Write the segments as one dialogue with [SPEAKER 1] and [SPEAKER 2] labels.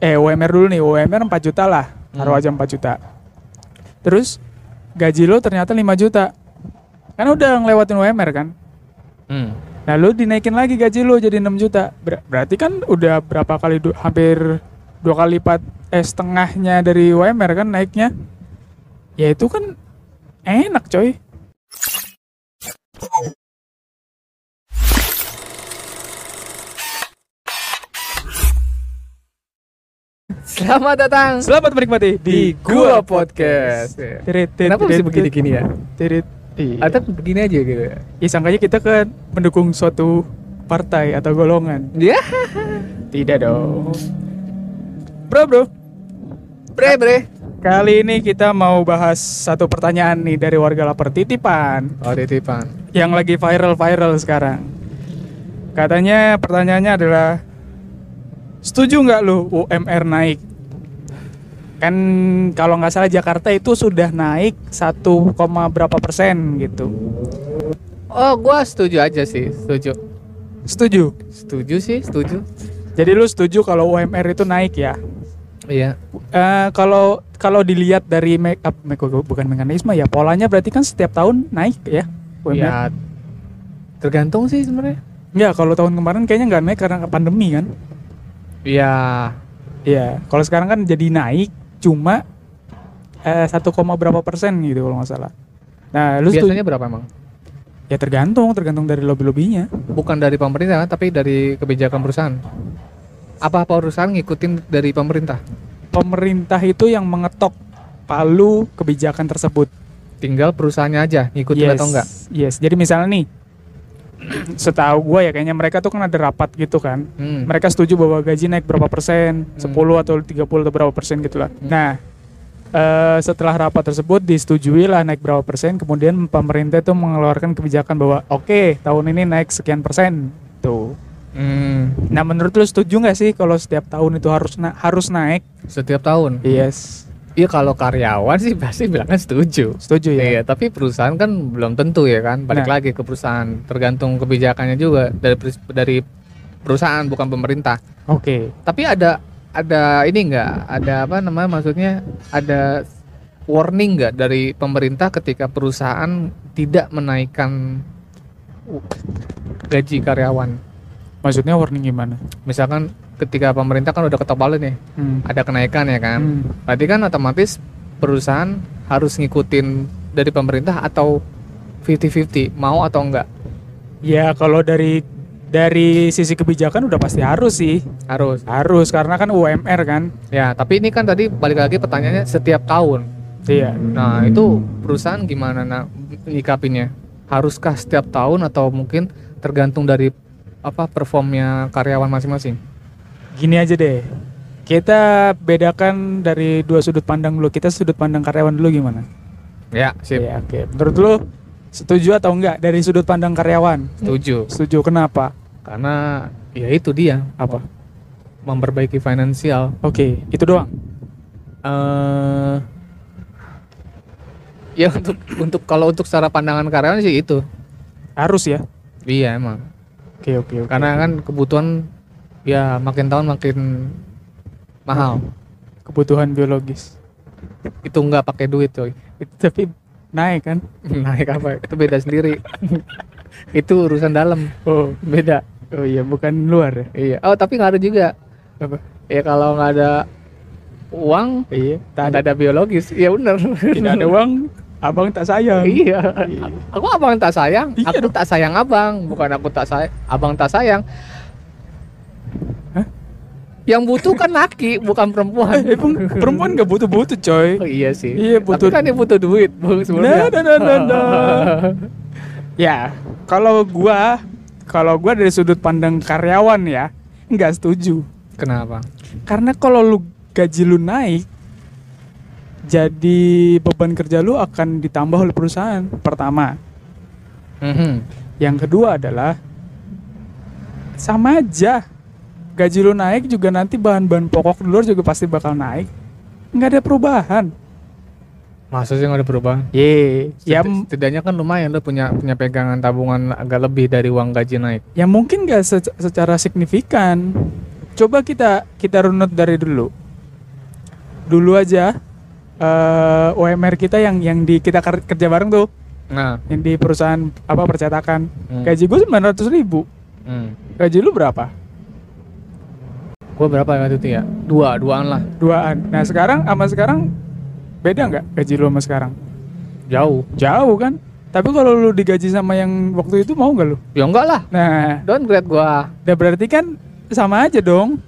[SPEAKER 1] eh UMR dulu nih, UMR 4 juta lah, taruh
[SPEAKER 2] Hmm.
[SPEAKER 1] aja 4 juta. Terus gaji lo ternyata 5 juta. Kan udah ngelewatin UMR kan?
[SPEAKER 2] Hmm.
[SPEAKER 1] Nah lu dinaikin lagi gaji lu jadi 6 juta. Ber- berarti kan udah berapa kali du- hampir dua kali lipat eh setengahnya dari UMR kan naiknya. Ya itu kan enak coy.
[SPEAKER 2] Selamat datang
[SPEAKER 1] Selamat menikmati
[SPEAKER 2] di Gua Podcast. Ya.
[SPEAKER 1] Tirit, tirit,
[SPEAKER 2] Kenapa mesti
[SPEAKER 1] tirit,
[SPEAKER 2] begini-gini ya?
[SPEAKER 1] Tirit. Iya.
[SPEAKER 2] Atau begini aja gitu.
[SPEAKER 1] Ya sangkanya kita kan mendukung suatu partai atau golongan.
[SPEAKER 2] Ya,
[SPEAKER 1] Tidak dong. Bro bro,
[SPEAKER 2] bre bre.
[SPEAKER 1] kali ini kita mau bahas satu pertanyaan nih dari warga lapar titipan.
[SPEAKER 2] Oh, titipan.
[SPEAKER 1] yang lagi viral-viral sekarang. Katanya pertanyaannya adalah setuju nggak lu UMR naik? Kan kalau nggak salah Jakarta itu sudah naik 1, berapa persen gitu.
[SPEAKER 2] Oh, gua setuju aja sih, setuju.
[SPEAKER 1] Setuju?
[SPEAKER 2] Setuju sih, setuju.
[SPEAKER 1] Jadi lu setuju kalau UMR itu naik ya?
[SPEAKER 2] Iya.
[SPEAKER 1] Eh, kalau kalau dilihat dari make up bukan mekanisme ya polanya berarti kan setiap tahun naik ya UMR.
[SPEAKER 2] Ya tergantung sih sebenarnya.
[SPEAKER 1] Ya kalau tahun kemarin kayaknya nggak naik karena pandemi kan?
[SPEAKER 2] Iya.
[SPEAKER 1] Iya, kalau sekarang kan jadi naik cuma eh, 1, berapa persen gitu kalau nggak salah. Nah, lu
[SPEAKER 2] Biasanya berapa emang?
[SPEAKER 1] ya tergantung, tergantung dari lobby-lobbynya.
[SPEAKER 2] Bukan dari pemerintah, tapi dari kebijakan perusahaan. Apa perusahaan ngikutin dari pemerintah?
[SPEAKER 1] Pemerintah itu yang mengetok palu kebijakan tersebut.
[SPEAKER 2] Tinggal perusahaannya aja ngikutin atau enggak?
[SPEAKER 1] Yes, jadi misalnya nih, setahu gue ya kayaknya mereka tuh kan ada rapat gitu kan.
[SPEAKER 2] Hmm.
[SPEAKER 1] Mereka setuju bahwa gaji naik berapa persen,
[SPEAKER 2] Hmm.
[SPEAKER 1] 10 atau 30 atau berapa persen gitu lah. Nah, eh, setelah rapat tersebut disetujui lah naik berapa persen, kemudian pemerintah itu mengeluarkan kebijakan bahwa oke tahun ini naik sekian persen. Tuh.
[SPEAKER 2] Hmm.
[SPEAKER 1] Nah, menurut lu setuju nggak sih kalau setiap tahun itu harus na- harus naik?
[SPEAKER 2] Setiap tahun.
[SPEAKER 1] Yes.
[SPEAKER 2] Iya kalau karyawan sih pasti bilangnya setuju.
[SPEAKER 1] Setuju ya?
[SPEAKER 2] Iya, tapi perusahaan kan belum tentu ya kan. Balik
[SPEAKER 1] Nah.
[SPEAKER 2] lagi ke perusahaan, tergantung kebijakannya juga dari dari perusahaan bukan pemerintah.
[SPEAKER 1] Oke.
[SPEAKER 2] Tapi ada ada ini enggak? Ada apa namanya maksudnya? Ada warning enggak dari pemerintah ketika perusahaan tidak menaikkan gaji karyawan?
[SPEAKER 1] Maksudnya warning gimana?
[SPEAKER 2] Misalkan ketika pemerintah kan udah ketok palu nih,
[SPEAKER 1] Hmm.
[SPEAKER 2] ada kenaikan ya kan.
[SPEAKER 1] Hmm.
[SPEAKER 2] Berarti kan otomatis perusahaan harus ngikutin dari pemerintah atau 50-50 mau atau enggak
[SPEAKER 1] Ya kalau dari dari sisi kebijakan udah pasti harus sih.
[SPEAKER 2] harus
[SPEAKER 1] Harus karena kan UMR kan.
[SPEAKER 2] ya tapi ini kan tadi balik lagi pertanyaannya setiap tahun
[SPEAKER 1] Iya.
[SPEAKER 2] nah itu perusahaan gimana nah nyikapinnya haruskah setiap tahun atau mungkin tergantung dari apa performnya karyawan masing-masing
[SPEAKER 1] Gini aja deh. Kita bedakan dari dua sudut pandang dulu. Kita sudut pandang karyawan dulu gimana?
[SPEAKER 2] ya sip
[SPEAKER 1] Iya, oke. Menurut lu setuju atau enggak dari sudut pandang karyawan?
[SPEAKER 2] setuju
[SPEAKER 1] Setuju. Kenapa?
[SPEAKER 2] karena ya itu dia
[SPEAKER 1] Apa?
[SPEAKER 2] memperbaiki finansial
[SPEAKER 1] Oke, itu doang.
[SPEAKER 2] eh ya untuk untuk kalau untuk secara pandangan karyawan sih itu
[SPEAKER 1] Harus ya.
[SPEAKER 2] iya emang
[SPEAKER 1] Oke, oke, oke.
[SPEAKER 2] karena kan kebutuhan ya makin tahun makin mahal.
[SPEAKER 1] Kebutuhan biologis.
[SPEAKER 2] itu nggak pakai duit coy.
[SPEAKER 1] Itu tapi naik kan?
[SPEAKER 2] naik apa? Itu beda sendiri. Itu urusan dalam.
[SPEAKER 1] Oh,
[SPEAKER 2] beda.
[SPEAKER 1] Oh iya, bukan luar ya.
[SPEAKER 2] iya. Oh tapi nggak ada juga.
[SPEAKER 1] Apa?
[SPEAKER 2] ya kalau nggak ada uang
[SPEAKER 1] Iya, tak
[SPEAKER 2] tak ada. biologis. Ya bener
[SPEAKER 1] Tidak ada uang, abang tak sayang.
[SPEAKER 2] iya. Aku abang tak sayang
[SPEAKER 1] Iya
[SPEAKER 2] aku tak sayang abang. Bukan aku tak sayang abang tak sayang? Yang butuh kan laki bukan perempuan
[SPEAKER 1] Eh, perempuan gak butuh-butuh coy.
[SPEAKER 2] oh, iya sih
[SPEAKER 1] Iya, butuh-
[SPEAKER 2] tapi kan dia butuh duit bung
[SPEAKER 1] Nah,
[SPEAKER 2] sebenarnya
[SPEAKER 1] nah, nah, nah, nah. ya, kalau gua kalau gua dari sudut pandang karyawan ya, nggak setuju.
[SPEAKER 2] kenapa
[SPEAKER 1] Karena kalau lu gaji lu naik, jadi beban kerja lu akan ditambah oleh perusahaan. Pertama,
[SPEAKER 2] Mhm.
[SPEAKER 1] yang kedua adalah sama aja. Gaji lu naik juga nanti bahan-bahan pokok di luar juga pasti bakal naik. Nggak ada perubahan.
[SPEAKER 2] Masa sih nggak ada perubahan?
[SPEAKER 1] Ye, ya,
[SPEAKER 2] Seti- Setidaknya kan lumayan lo punya punya pegangan tabungan agak lebih dari uang gaji naik.
[SPEAKER 1] ya mungkin nggak se- secara signifikan. coba kita kita runut dari dulu. Dulu aja eh UMR kita yang yang di kita ker- kerja bareng tuh,
[SPEAKER 2] Nah,
[SPEAKER 1] yang di perusahaan apa percetakan.
[SPEAKER 2] Hmm.
[SPEAKER 1] Gaji gue 900 ribu.
[SPEAKER 2] hmm.
[SPEAKER 1] Gaji lu berapa?
[SPEAKER 2] Gua berapa waktu itu ya? Dua, duaan lah.
[SPEAKER 1] Duaan. Nah sekarang sama sekarang beda nggak gaji lu sama sekarang?
[SPEAKER 2] Jauh.
[SPEAKER 1] Jauh kan? Tapi kalau lu digaji sama yang waktu itu mau nggak lu?
[SPEAKER 2] Ya enggak lah.
[SPEAKER 1] Nah,
[SPEAKER 2] Downgrade gua.
[SPEAKER 1] udah berarti kan sama aja dong.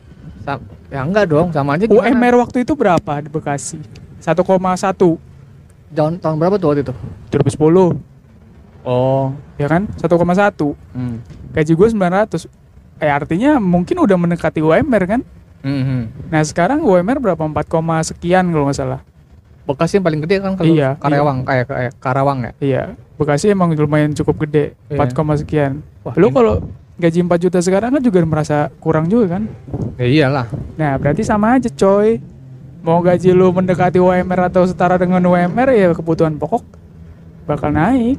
[SPEAKER 2] Sa- ya enggak dong, sama aja gimana?
[SPEAKER 1] UMR waktu itu berapa di Bekasi? 1,1
[SPEAKER 2] tahun, tahun berapa tuh waktu itu?
[SPEAKER 1] 2010
[SPEAKER 2] Oh.
[SPEAKER 1] ya kan 1,1
[SPEAKER 2] Hmm.
[SPEAKER 1] gaji gue 900 eh artinya mungkin udah mendekati UMR kan
[SPEAKER 2] Hmm.
[SPEAKER 1] nah sekarang UMR berapa 4, koma sekian kalau nggak salah
[SPEAKER 2] Bekasi yang paling gede kan kalau
[SPEAKER 1] Iya,
[SPEAKER 2] Karawang kayak kayak Karawang ya.
[SPEAKER 1] iya Bekasi emang lumayan cukup gede
[SPEAKER 2] Iya.
[SPEAKER 1] 4, koma sekian
[SPEAKER 2] Wah,
[SPEAKER 1] lu kalau gaji 4 juta sekarang kan juga merasa kurang juga kan
[SPEAKER 2] Ya iyalah.
[SPEAKER 1] nah berarti sama aja coy mau gaji lu mendekati UMR atau setara dengan UMR ya kebutuhan pokok bakal naik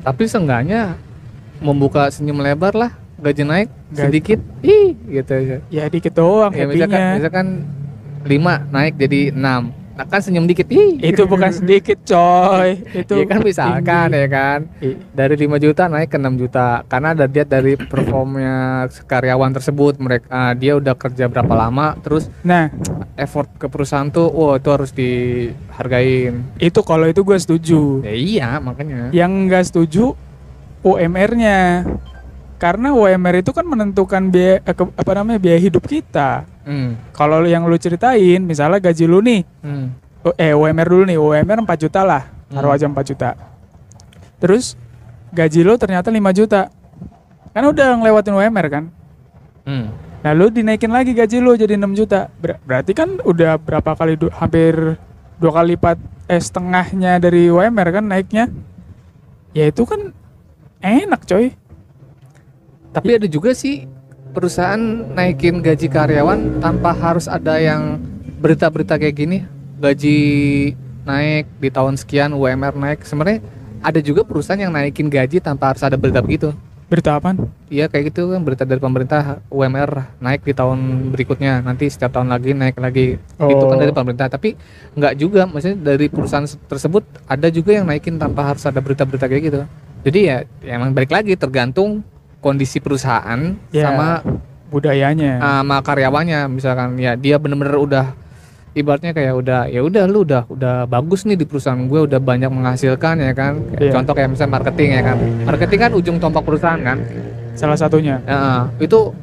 [SPEAKER 2] Tapi seenggaknya membuka senyum lebar lah, gaji naik
[SPEAKER 1] Gaji-
[SPEAKER 2] sedikit, ih gitu
[SPEAKER 1] ya dikit doang
[SPEAKER 2] Ya
[SPEAKER 1] happy-nya.
[SPEAKER 2] misalkan, misalkan 5 naik jadi 6 Nah kan senyum dikit, ih.
[SPEAKER 1] Itu bukan sedikit coy. Itu
[SPEAKER 2] Iya kan misalkan
[SPEAKER 1] tinggi.
[SPEAKER 2] ya kan? Dari 5 juta naik ke 6 juta. Karena ada lihat dari performnya karyawan tersebut mereka dia udah kerja berapa lama terus
[SPEAKER 1] nah.
[SPEAKER 2] effort ke perusahaan tuh wah itu harus dihargain.
[SPEAKER 1] Itu kalau itu gue setuju.
[SPEAKER 2] Ya iya makanya.
[SPEAKER 1] Yang enggak setuju UMR-nya karena UMR itu kan menentukan biaya eh, ke- apa namanya biaya hidup kita.
[SPEAKER 2] Hmm.
[SPEAKER 1] kalau yang lu ceritain misalnya gaji lu nih.
[SPEAKER 2] Hmm.
[SPEAKER 1] oh, eh UMR dulu nih. UMR 4 juta lah. Taruh
[SPEAKER 2] Hmm.
[SPEAKER 1] aja 4 juta. Terus gaji lu ternyata 5 juta. Kan udah ngelewatin UMR kan?
[SPEAKER 2] Hmm.
[SPEAKER 1] Nah lu dinaikin lagi gaji lu jadi 6 juta. Ber- Berarti kan udah berapa kali du- hampir dua kali lipat eh setengahnya dari UMR kan naiknya. Ya itu kan enak coy
[SPEAKER 2] tapi ada juga sih perusahaan naikin gaji karyawan tanpa harus ada yang berita-berita kayak gini. Gaji naik di tahun sekian UMR naik. Sebenarnya ada juga perusahaan yang naikin gaji tanpa harus ada berita begitu.
[SPEAKER 1] Berita apaan?
[SPEAKER 2] Iya kayak gitu kan berita dari pemerintah UMR naik di tahun berikutnya. Nanti setiap tahun lagi naik lagi. Itu kan
[SPEAKER 1] Oh.
[SPEAKER 2] dari pemerintah. Tapi nggak juga maksudnya dari perusahaan tersebut ada juga yang naikin tanpa harus ada berita-berita kayak gitu. Jadi ya, ya emang balik lagi tergantung kondisi perusahaan
[SPEAKER 1] Ya.
[SPEAKER 2] sama
[SPEAKER 1] Budayanya.
[SPEAKER 2] sama karyawannya misalkan. Ya dia bener-bener udah ibaratnya kayak udah ya udah lu udah udah bagus nih di perusahaan gue udah banyak menghasilkan ya kan? Kayak
[SPEAKER 1] Iya.
[SPEAKER 2] contoh kayak misalnya marketing ya kan? Marketing kan ujung tombak perusahaan kan?
[SPEAKER 1] Salah satunya.
[SPEAKER 2] Ya, itu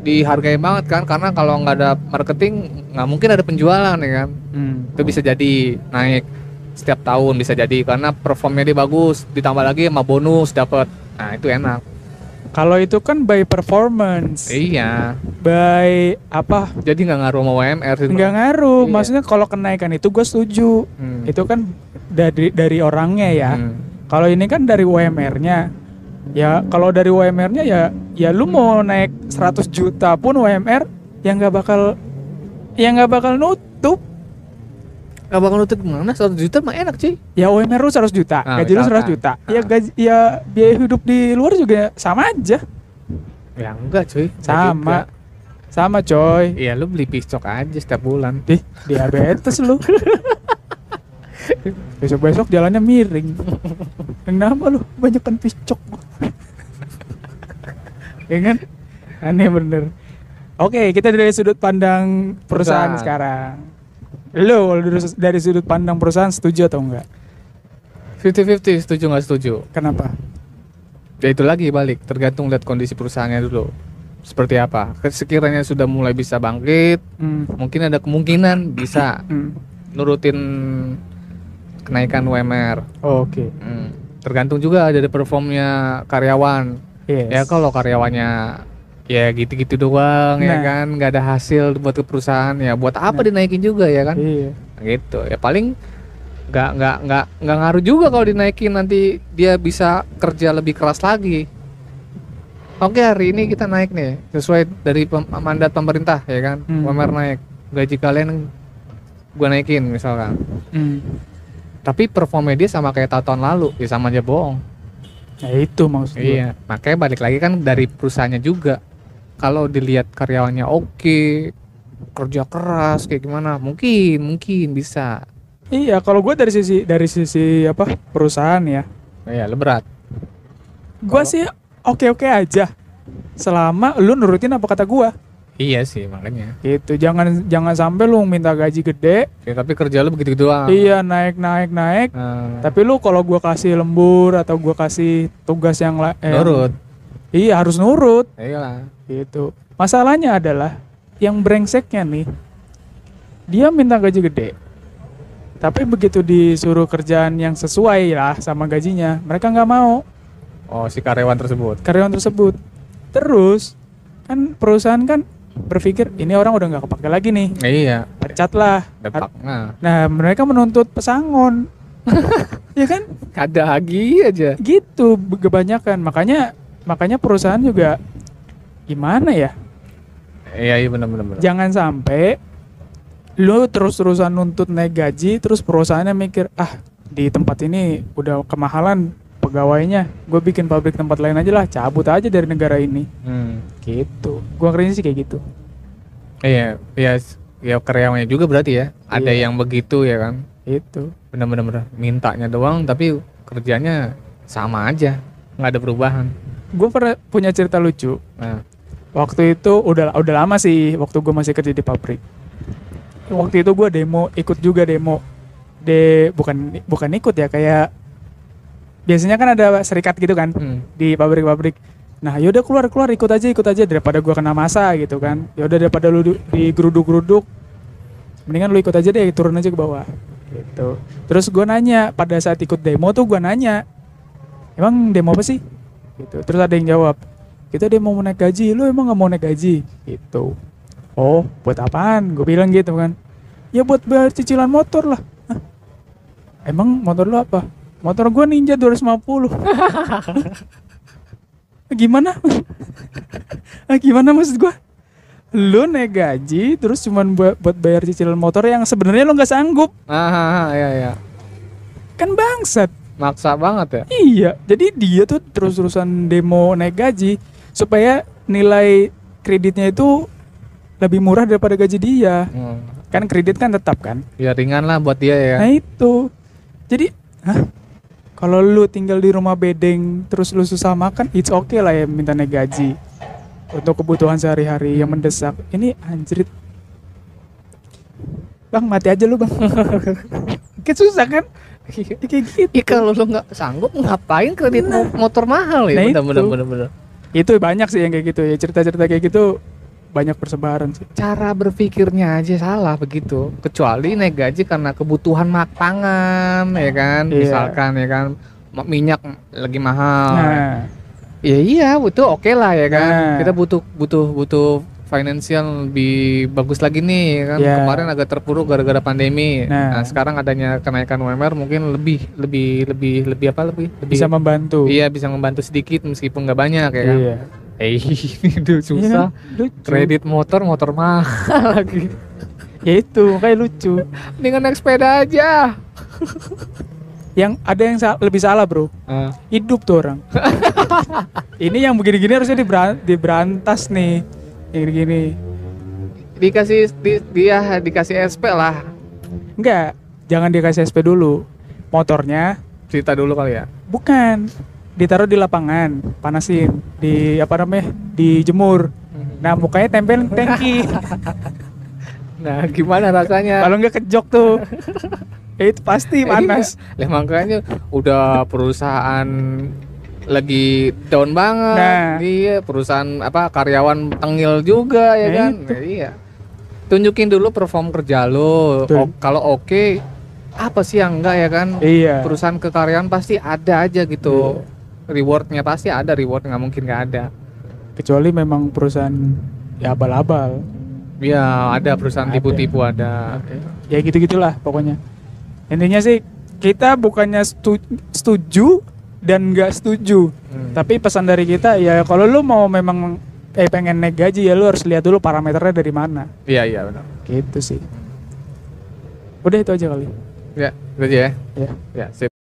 [SPEAKER 2] dihargai banget kan? Karena kalau nggak ada marketing nggak mungkin ada penjualan ya kan?
[SPEAKER 1] Hmm.
[SPEAKER 2] itu bisa jadi naik setiap tahun bisa jadi. Karena performnya dia bagus ditambah lagi sama bonus dapat nah itu enak
[SPEAKER 1] Kalau itu kan by performance
[SPEAKER 2] iya
[SPEAKER 1] By apa
[SPEAKER 2] jadi nggak ngaruh sama UMR sih
[SPEAKER 1] Nggak ngaruh
[SPEAKER 2] Iya.
[SPEAKER 1] Maksudnya kalau kenaikan itu gue setuju
[SPEAKER 2] Hmm.
[SPEAKER 1] Itu kan dari dari orangnya ya
[SPEAKER 2] Hmm.
[SPEAKER 1] Kalau ini kan dari UMR-nya. Ya kalau dari UMR-nya ya ya lu mau naik 100 juta pun UMR ya nggak bakal ya nggak bakal nutup.
[SPEAKER 2] Nggak bakal nutup gimana 100 juta mah enak sih
[SPEAKER 1] Ya UMR lu 100 juta,
[SPEAKER 2] Ah,
[SPEAKER 1] gaji lu 100
[SPEAKER 2] misalkan.
[SPEAKER 1] juta. Ya
[SPEAKER 2] Ah.
[SPEAKER 1] gaji ya biaya hidup di luar juga sama aja.
[SPEAKER 2] ya enggak cuy
[SPEAKER 1] Sama.
[SPEAKER 2] juga.
[SPEAKER 1] Sama coy.
[SPEAKER 2] iya lu beli piscok aja setiap bulan
[SPEAKER 1] Dih, diabetes lu. Besok-besok jalannya miring. Kenapa lu banyakan picok? ya kan? Aneh bener. Oke, kita dari sudut pandang perusahaan,
[SPEAKER 2] Perusahaan.
[SPEAKER 1] sekarang. Kalau dari, dari sudut pandang perusahaan setuju atau enggak?
[SPEAKER 2] 50-50 setuju nggak setuju
[SPEAKER 1] Kenapa?
[SPEAKER 2] ya itu lagi balik tergantung lihat kondisi perusahaannya dulu seperti apa sekiranya sudah mulai bisa bangkit
[SPEAKER 1] Hmm.
[SPEAKER 2] mungkin ada kemungkinan bisa
[SPEAKER 1] hmm.
[SPEAKER 2] nurutin kenaikan UMR
[SPEAKER 1] Oke.
[SPEAKER 2] Hmm, tergantung juga dari performnya karyawan
[SPEAKER 1] Yes.
[SPEAKER 2] ya kalau karyawannya ya gitu-gitu doang ya
[SPEAKER 1] Nah.
[SPEAKER 2] kan nggak ada hasil buat ke perusahaan ya buat apa
[SPEAKER 1] Nah.
[SPEAKER 2] dinaikin juga ya kan
[SPEAKER 1] Iya.
[SPEAKER 2] gitu ya paling nggak nggak nggak nggak ngaruh juga kalau dinaikin nanti dia bisa kerja lebih keras lagi oke hari ini kita naik nih sesuai dari pem- mandat pemerintah ya kan
[SPEAKER 1] Hmm.
[SPEAKER 2] UMR naik gaji kalian gua naikin misalkan
[SPEAKER 1] Hmm.
[SPEAKER 2] tapi performnya dia sama kayak tahun lalu ya sama aja bohong
[SPEAKER 1] Ya itu maksud gua.
[SPEAKER 2] iya makanya balik lagi kan dari perusahaannya juga kalau dilihat karyawannya oke kerja keras kayak gimana? Mungkin mungkin bisa.
[SPEAKER 1] Iya, kalau gue dari sisi dari sisi apa perusahaan ya,
[SPEAKER 2] ya berat.
[SPEAKER 1] Gue
[SPEAKER 2] Kalau-
[SPEAKER 1] sih oke oke aja, selama lu nurutin apa kata gue.
[SPEAKER 2] iya sih makanya.
[SPEAKER 1] Gitu, jangan jangan sampai lu minta gaji gede,
[SPEAKER 2] ya, tapi kerja lu begitu doang.
[SPEAKER 1] Iya naik naik naik,
[SPEAKER 2] Nah,
[SPEAKER 1] tapi lu kalau gua kasih lembur atau gua kasih tugas yang eh,
[SPEAKER 2] nurut
[SPEAKER 1] iya harus nurut,
[SPEAKER 2] iyalah
[SPEAKER 1] gitu. Masalahnya adalah yang brengseknya nih, dia minta gaji gede, tapi begitu disuruh kerjaan yang sesuai lah sama gajinya, mereka nggak mau.
[SPEAKER 2] oh si karyawan tersebut
[SPEAKER 1] karyawan tersebut. Terus kan perusahaan kan berpikir ini orang udah nggak kepake lagi nih,
[SPEAKER 2] iya
[SPEAKER 1] pecat lah.
[SPEAKER 2] depak nah
[SPEAKER 1] Nah mereka menuntut pesangon, ya kan?
[SPEAKER 2] ada lagi aja
[SPEAKER 1] Gitu kebanyakan. Makanya makanya perusahaan juga gimana ya?
[SPEAKER 2] iya iya benar benar.
[SPEAKER 1] Jangan sampai lu terus-terusan nuntut naik gaji, terus perusahaannya mikir ah di tempat ini udah kemahalan pegawainya, gue bikin pabrik tempat lain aja lah, cabut aja dari negara ini.
[SPEAKER 2] hmm.
[SPEAKER 1] gitu gua ngerinya sih kayak gitu
[SPEAKER 2] iya iya ya karyawannya juga berarti ya ada
[SPEAKER 1] Iya.
[SPEAKER 2] yang begitu ya kan
[SPEAKER 1] itu
[SPEAKER 2] bener-bener bener. mintanya doang tapi kerjanya sama aja nggak ada perubahan
[SPEAKER 1] gue pernah punya cerita lucu.
[SPEAKER 2] Nah.
[SPEAKER 1] Waktu itu udah udah lama sih waktu gue masih kerja di pabrik. Waktu itu gue demo ikut juga demo. De bukan bukan ikut ya kayak biasanya kan ada serikat gitu kan
[SPEAKER 2] hmm.
[SPEAKER 1] di pabrik-pabrik. Nah yaudah keluar keluar ikut aja ikut aja daripada gua kena masa gitu kan. Yaudah daripada lu du- digeruduk-geruduk mendingan lu ikut aja deh turun aja ke bawah gitu. Terus gua nanya pada saat ikut demo tuh gua nanya emang demo apa sih gitu. Terus ada yang jawab kita demo mau naik gaji lu emang nggak mau naik gaji? Gitu. Oh buat apaan? Gue bilang gitu kan. Ya buat bayar cicilan motor lah. Hah? emang motor lu apa? Motor gua ninja 250 gimana? Ah, gimana maksud gua? Lu naik gaji terus cuman buat, buat bayar cicilan motor yang sebenarnya lu nggak sanggup.
[SPEAKER 2] Ah iya iya.
[SPEAKER 1] Kan bangsat
[SPEAKER 2] maksa banget ya?
[SPEAKER 1] Iya jadi dia tuh terus-terusan demo naik gaji supaya nilai kreditnya itu lebih murah daripada gaji dia.
[SPEAKER 2] Hmm.
[SPEAKER 1] kan kredit kan tetap kan?
[SPEAKER 2] Ya ringan lah buat dia ya.
[SPEAKER 1] Nah itu. Jadi hah? Kalau lu tinggal di rumah bedeng terus lu susah makan it's okay lah ya minta naik gaji untuk kebutuhan sehari-hari yang mendesak. Ini anjrit. Bang mati aja lu bang. Kan susah kan kayak gitu
[SPEAKER 2] Ih kalau lu nggak sanggup ngapain kredit mo- motor mahal ya?
[SPEAKER 1] Nah,
[SPEAKER 2] bener,
[SPEAKER 1] itu.
[SPEAKER 2] bener bener bener.
[SPEAKER 1] itu banyak sih yang kayak gitu ya cerita-cerita kayak gitu banyak persebaran sih
[SPEAKER 2] Cara berpikirnya aja salah begitu. Kecuali naik gaji karena kebutuhan mak pangan ya kan,
[SPEAKER 1] Iya.
[SPEAKER 2] misalkan ya kan minyak lagi mahal.
[SPEAKER 1] nah
[SPEAKER 2] Ya iya, itu oke lah ya kan.
[SPEAKER 1] Nah.
[SPEAKER 2] Kita butuh butuh butuh financial lebih bagus lagi nih kan.
[SPEAKER 1] Iya.
[SPEAKER 2] Kemarin agak terpuruk gara-gara pandemi.
[SPEAKER 1] Nah.
[SPEAKER 2] Nah. sekarang adanya kenaikan UMR mungkin lebih lebih lebih lebih apa lebih lebih
[SPEAKER 1] bisa membantu
[SPEAKER 2] Iya bisa membantu sedikit meskipun nggak banyak ya kan.
[SPEAKER 1] iya
[SPEAKER 2] Eh ini tuh susah.
[SPEAKER 1] Iya, lucu.
[SPEAKER 2] Kredit motor motor mahal lagi.
[SPEAKER 1] ya itu kayak lucu
[SPEAKER 2] Mendingan naik sepeda aja.
[SPEAKER 1] yang ada yang sa- lebih salah bro
[SPEAKER 2] Ah,
[SPEAKER 1] hidup tuh orang ini yang begini-gini harusnya diberan- diberantas nih yang gini
[SPEAKER 2] dikasih di, dia dikasih SP lah.
[SPEAKER 1] enggak jangan dikasih SP dulu. Motornya
[SPEAKER 2] Cerita dulu kali ya.
[SPEAKER 1] bukan ditaruh di lapangan panasin di apa namanya dijemur nah mukanya tempel tangki.
[SPEAKER 2] Nah gimana rasanya?
[SPEAKER 1] kalau nggak kejok tuh. Itu pasti panas.
[SPEAKER 2] Lah makanya udah perusahaan lagi down banget.
[SPEAKER 1] Nah.
[SPEAKER 2] Iya, perusahaan apa karyawan tengil juga ya
[SPEAKER 1] Nah,
[SPEAKER 2] kan.
[SPEAKER 1] itu.
[SPEAKER 2] Nah, iya. Tunjukin dulu perform kerja lo. Kalau oke apa sih yang enggak ya kan?
[SPEAKER 1] iya
[SPEAKER 2] Perusahaan ke karyawan pasti ada aja gitu. Rewardnya pasti ada, reward nggak mungkin nggak ada.
[SPEAKER 1] kecuali memang perusahaan ya abal-abal
[SPEAKER 2] Iya, ada perusahaan
[SPEAKER 1] Ada.
[SPEAKER 2] tipu-tipu ada.
[SPEAKER 1] ya gitu gitulah pokoknya intinya sih kita bukannya stu- setuju dan nggak setuju
[SPEAKER 2] Hmm.
[SPEAKER 1] tapi pesan dari kita ya kalau lu mau memang eh pengen naik gaji ya lu harus lihat dulu parameternya dari mana
[SPEAKER 2] Iya, iya benar.
[SPEAKER 1] gitu sih udah itu aja kali
[SPEAKER 2] Ya, itu aja ya.
[SPEAKER 1] ya
[SPEAKER 2] Ya, sip.